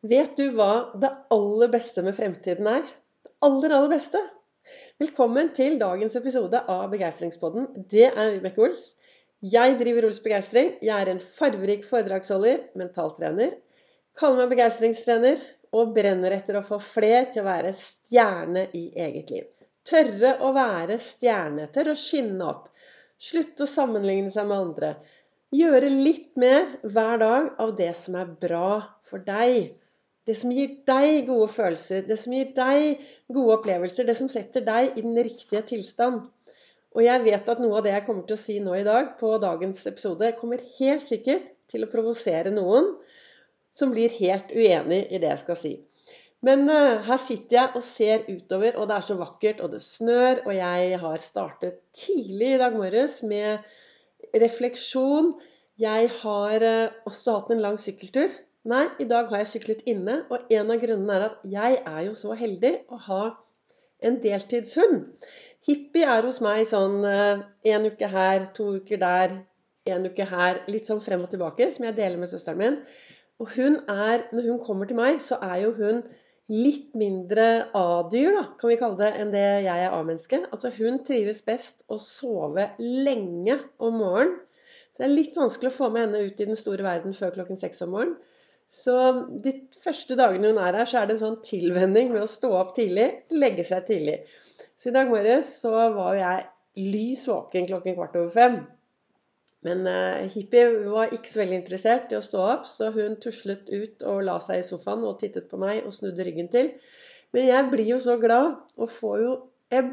Vet du hva det aller beste med fremtiden er? Det aller, aller beste? Velkommen til dagens episode av Begeistringspodden. Det er Vibeke Ols. Jeg driver Ols Begeistring. Jeg er en farverik foredragsholder, mentaltrener. Kaller meg begeistringstrener og brenner etter å få fler til å være stjerne i eget liv. Tørre å være stjerne. Tørre å skinne opp. Slutte å sammenligne seg med andre. Gjøre litt mer hver dag av det som er bra for deg. Det som gir deg gode følelser, det som gir deg gode opplevelser, det som setter deg i den riktige tilstand. Og jeg vet at noe av det jeg kommer til å si nå i dag, på dagens episode, kommer helt sikkert til å provosere noen som blir helt uenig i det jeg skal si. Men uh, her sitter jeg og ser utover, og det er så vakkert, og det snør. Og jeg har startet tidlig i dag morges med refleksjon. Jeg har uh, også hatt en lang sykkeltur. Nei, i dag har jeg syklet inne, og en av grunnene er at jeg er jo så heldig å ha en deltidshund. Hippie er hos meg sånn eh, uke her, to uker der, en uke her. Litt sånn frem og tilbake, som jeg deler med søsteren min. Og hun er, når hun kommer til meg, så er jo hun litt mindre A-dyr, da, kan vi kalle det, enn det jeg er A-menneske. Altså hun trives best å sove lenge om morgenen. Så det er litt vanskelig å få med henne ut i den store verden før klokken seks om morgenen. Så de første dagene hun er her, så er det en sånn tilvenning med å stå opp tidlig, legge seg tidlig. Så i dag morges så var jo jeg lys våken klokken kvart over fem. Men uh, hippie var ikke så veldig interessert i å stå opp, så hun tuslet ut og la seg i sofaen og tittet på meg og snudde ryggen til. Men jeg blir jo så glad og får jo jeg,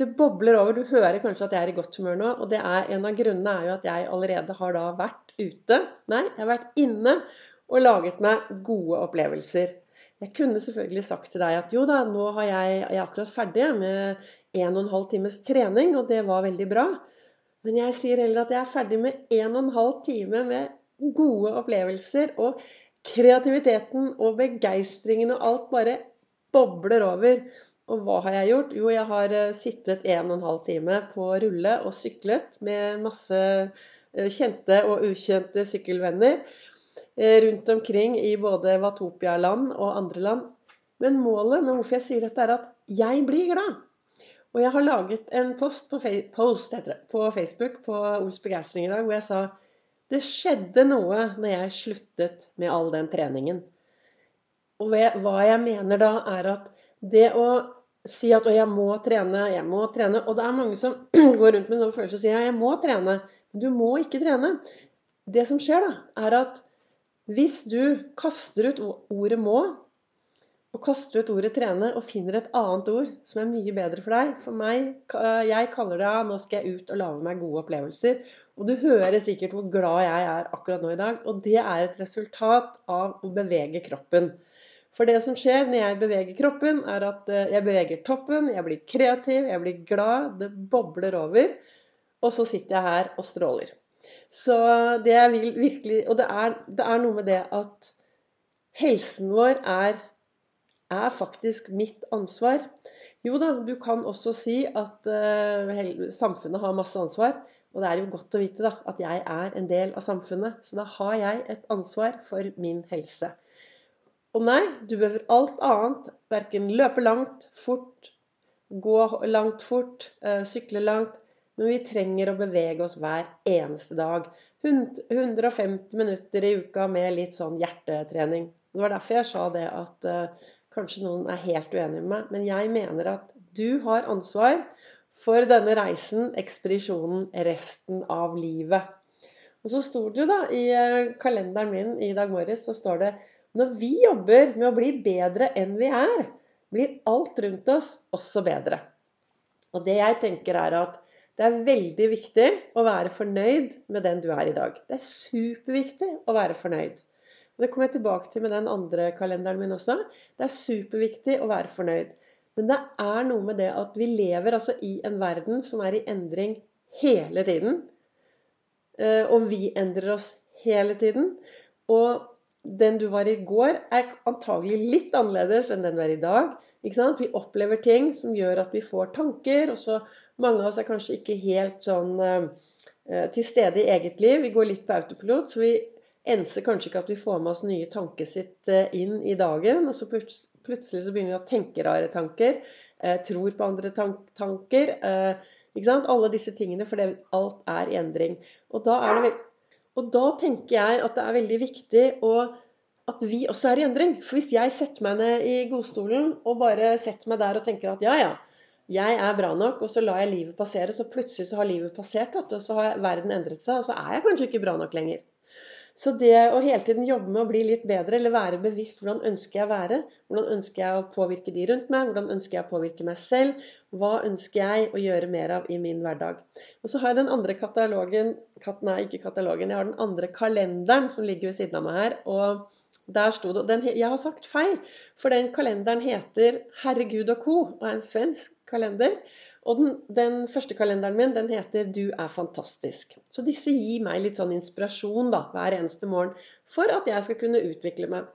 Det bobler over. Du hører kanskje at jeg er i godt humør nå. Og er, en av grunnene er jo at jeg allerede har da vært ute. Nei, jeg har vært inne og laget meg gode opplevelser. Jeg kunne selvfølgelig sagt til deg at jo da, nå har jeg, jeg er akkurat ferdig med en og en halv times trening, og det var veldig bra. Men jeg sier heller at jeg er ferdig med en og en halv time med gode opplevelser. Og kreativiteten og begeistringen og alt bare bobler over. Og hva har jeg gjort? Jo, jeg har eh, sittet en og en halv time på rulle og syklet med masse eh, kjente og ukjente sykkelvenner. Eh, rundt omkring i både Watopia-land og andre land. Men målet med hvorfor jeg sier dette, er at jeg blir glad. Og jeg har laget en post på, post, på Facebook på Ols begeistring i dag hvor jeg sa det skjedde noe når jeg sluttet med all den treningen. Og hva jeg mener da, er at det å si at 'Å, jeg må trene, jeg må trene' Og det er mange som går rundt med noen følelser og sier 'Jeg må trene'. Men du må ikke trene. Det som skjer, da, er at hvis du kaster ut ordet 'må', og kaster ut ordet 'trene' og finner et annet ord som er mye bedre for deg For meg, jeg kaller det 'nå skal jeg ut og lage meg gode opplevelser'. Og du hører sikkert hvor glad jeg er akkurat nå i dag. Og det er et resultat av å bevege kroppen. For det som skjer når jeg beveger kroppen, er at eh, jeg beveger toppen, jeg blir kreativ, jeg blir glad, det bobler over. Og så sitter jeg her og stråler. Så det jeg vil virkelig Og det er, det er noe med det at helsen vår er, er, faktisk mitt ansvar. Jo da, du kan også si at uh, samfunnet har masse ansvar. Og det er jo godt å vite da, at jeg er en del av samfunnet. Så da har jeg et ansvar for min helse. Og nei, du behøver alt annet. Verken løpe langt, fort, gå langt fort, uh, sykle langt. Men vi trenger å bevege oss hver eneste dag. 150 minutter i uka med litt sånn hjertetrening. Det var derfor jeg sa det at uh, kanskje noen er helt uenig med meg. Men jeg mener at du har ansvar for denne reisen, ekspedisjonen, resten av livet. Og så sto det jo da i uh, kalenderen min i dag morges så står det når vi jobber med å bli bedre enn vi er, blir alt rundt oss også bedre. Og det jeg tenker er at det er veldig viktig å være fornøyd med den du er i dag. Det er superviktig å være fornøyd. Og Det kommer jeg tilbake til med den andre kalenderen min også. Det er superviktig å være fornøyd. Men det er noe med det at vi lever altså i en verden som er i endring hele tiden. Eh, og vi endrer oss hele tiden. Og den du var i går, er antagelig litt annerledes enn den du er i dag. Vi opplever ting som gjør at vi får tanker, og så mange av oss er kanskje ikke helt sånn eh, til stede i eget liv. Vi går litt på autopilot. Så vi enser kanskje ikke at vi får med oss nye tankesitt eh, inn i dagen. Og så plutselig så begynner vi å tenke rare tanker. Eh, tror på andre tank tanker. Eh, ikke sant? Alle disse tingene, for alt er i endring. Og da, det, og da tenker jeg at det er veldig viktig å at vi også er i endring. For hvis jeg setter meg ned i godstolen og bare setter meg der og tenker at ja, ja, jeg er bra nok, og så lar jeg livet passere, så plutselig så har livet passert, og så har verden endret seg, og så er jeg kanskje ikke bra nok lenger. Så det å hele tiden jobbe med å bli litt bedre, eller være bevisst hvordan ønsker jeg å være, hvordan ønsker jeg å påvirke de rundt meg, hvordan ønsker jeg å påvirke meg selv, hva ønsker jeg å gjøre mer av i min hverdag. Og så har jeg den andre katalogen Nei, ikke katalogen. Jeg har den andre kalenderen som ligger ved siden av meg her. og der sto det den, Jeg har sagt feil, for den kalenderen heter 'Herregud og co.' og er en svensk kalender. Og den, den, første kalenderen min den heter 'Du er fantastisk'. Så disse gir meg litt sånn inspirasjon da, hver eneste morgen for at jeg skal kunne utvikle meg.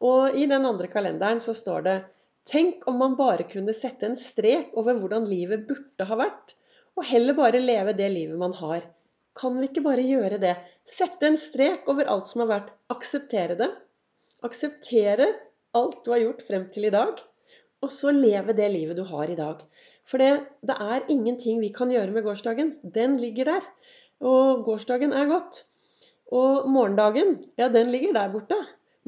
Og i den andre kalenderen så står det 'Tenk om man bare kunne sette en strek over hvordan livet burde ha vært', og heller bare leve det livet man har. Kan vi ikke bare gjøre det? Sette en strek over alt som har vært. Akseptere det Akseptere alt du har gjort frem til i dag, og så leve det livet du har i dag. For det, det er ingenting vi kan gjøre med gårsdagen. Den ligger der. Og gårsdagen er godt. Og morgendagen, ja, den ligger der borte.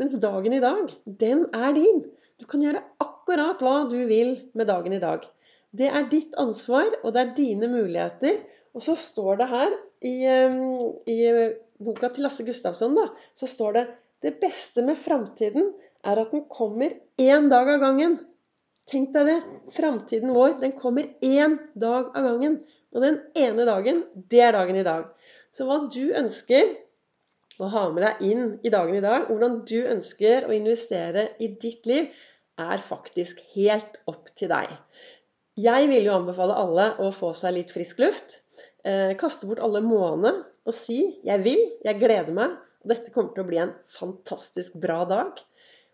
Mens dagen i dag, den er din. Du kan gjøre akkurat hva du vil med dagen i dag. Det er ditt ansvar, og det er dine muligheter. Og så står det her i, um, i boka til Lasse Gustavsson, da, så står det det beste med framtiden er at den kommer én dag av gangen. Tenk deg det. Framtiden vår, den kommer én dag av gangen. Og den ene dagen, det er dagen i dag. Så hva du ønsker å ha med deg inn i dagen i dag, hvordan du ønsker å investere i ditt liv, er faktisk helt opp til deg. Jeg vil jo anbefale alle å få seg litt frisk luft. Eh, kaste bort alle månedene og si 'jeg vil, jeg gleder meg', og dette kommer til å bli en fantastisk bra dag.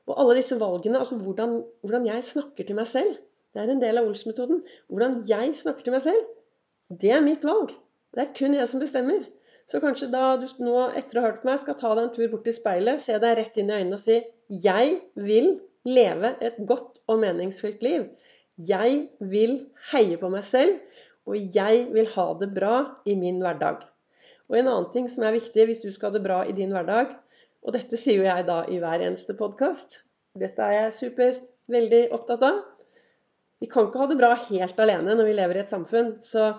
Og alle disse valgene, altså hvordan, hvordan jeg snakker til meg selv, det er en del av Ols-metoden. Hvordan jeg snakker til meg selv, det er mitt valg. Det er kun jeg som bestemmer. Så kanskje da du nå, etter å ha hørt på meg, skal ta deg en tur bort til speilet, se deg rett inn i øynene og si 'Jeg vil leve et godt og meningsfylt liv'. Jeg vil heie på meg selv, og jeg vil ha det bra i min hverdag. Og en annen ting som er viktig hvis du skal ha det bra i din hverdag, og dette sier jo jeg da i hver eneste podkast, dette er jeg super veldig opptatt av. Vi kan ikke ha det bra helt alene når vi lever i et samfunn. Så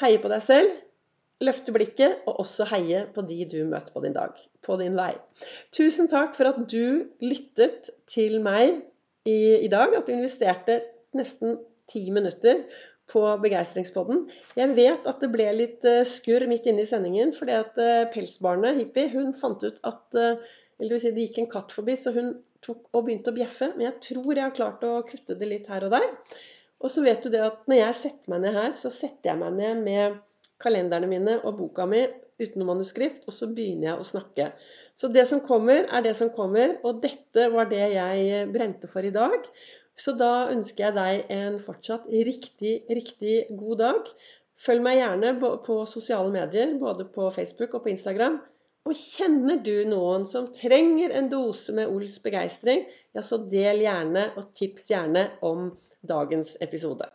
heie på deg selv, løfte blikket, og også heie på de du møter på din dag, på din vei. Tusen takk for at du lyttet til meg i, i dag, at du investerte nesten ti minutter på Begeistringspodden. Jeg vet at det ble litt eh, skurr midt inne i sendingen, fordi at eh, pelsbarnet Hippie hun fant ut at eh, eller vil si, Det gikk en katt forbi, så hun tok og begynte å bjeffe. Men jeg tror jeg har klart å kutte det litt her og der. Og så vet du det at når jeg setter meg ned her, så setter jeg meg ned med kalenderne mine og boka mi uten noe manuskript, og så begynner jeg å snakke. Så det som kommer, er det som kommer, og dette var det jeg brente for i dag. Så da ønsker jeg deg en fortsatt riktig, riktig god dag. Følg meg gjerne på sosiale medier, både på Facebook og på Instagram. Og kjenner du noen som trenger en dose med Ols begeistring, ja, så del gjerne og tips gjerne om dagens episode.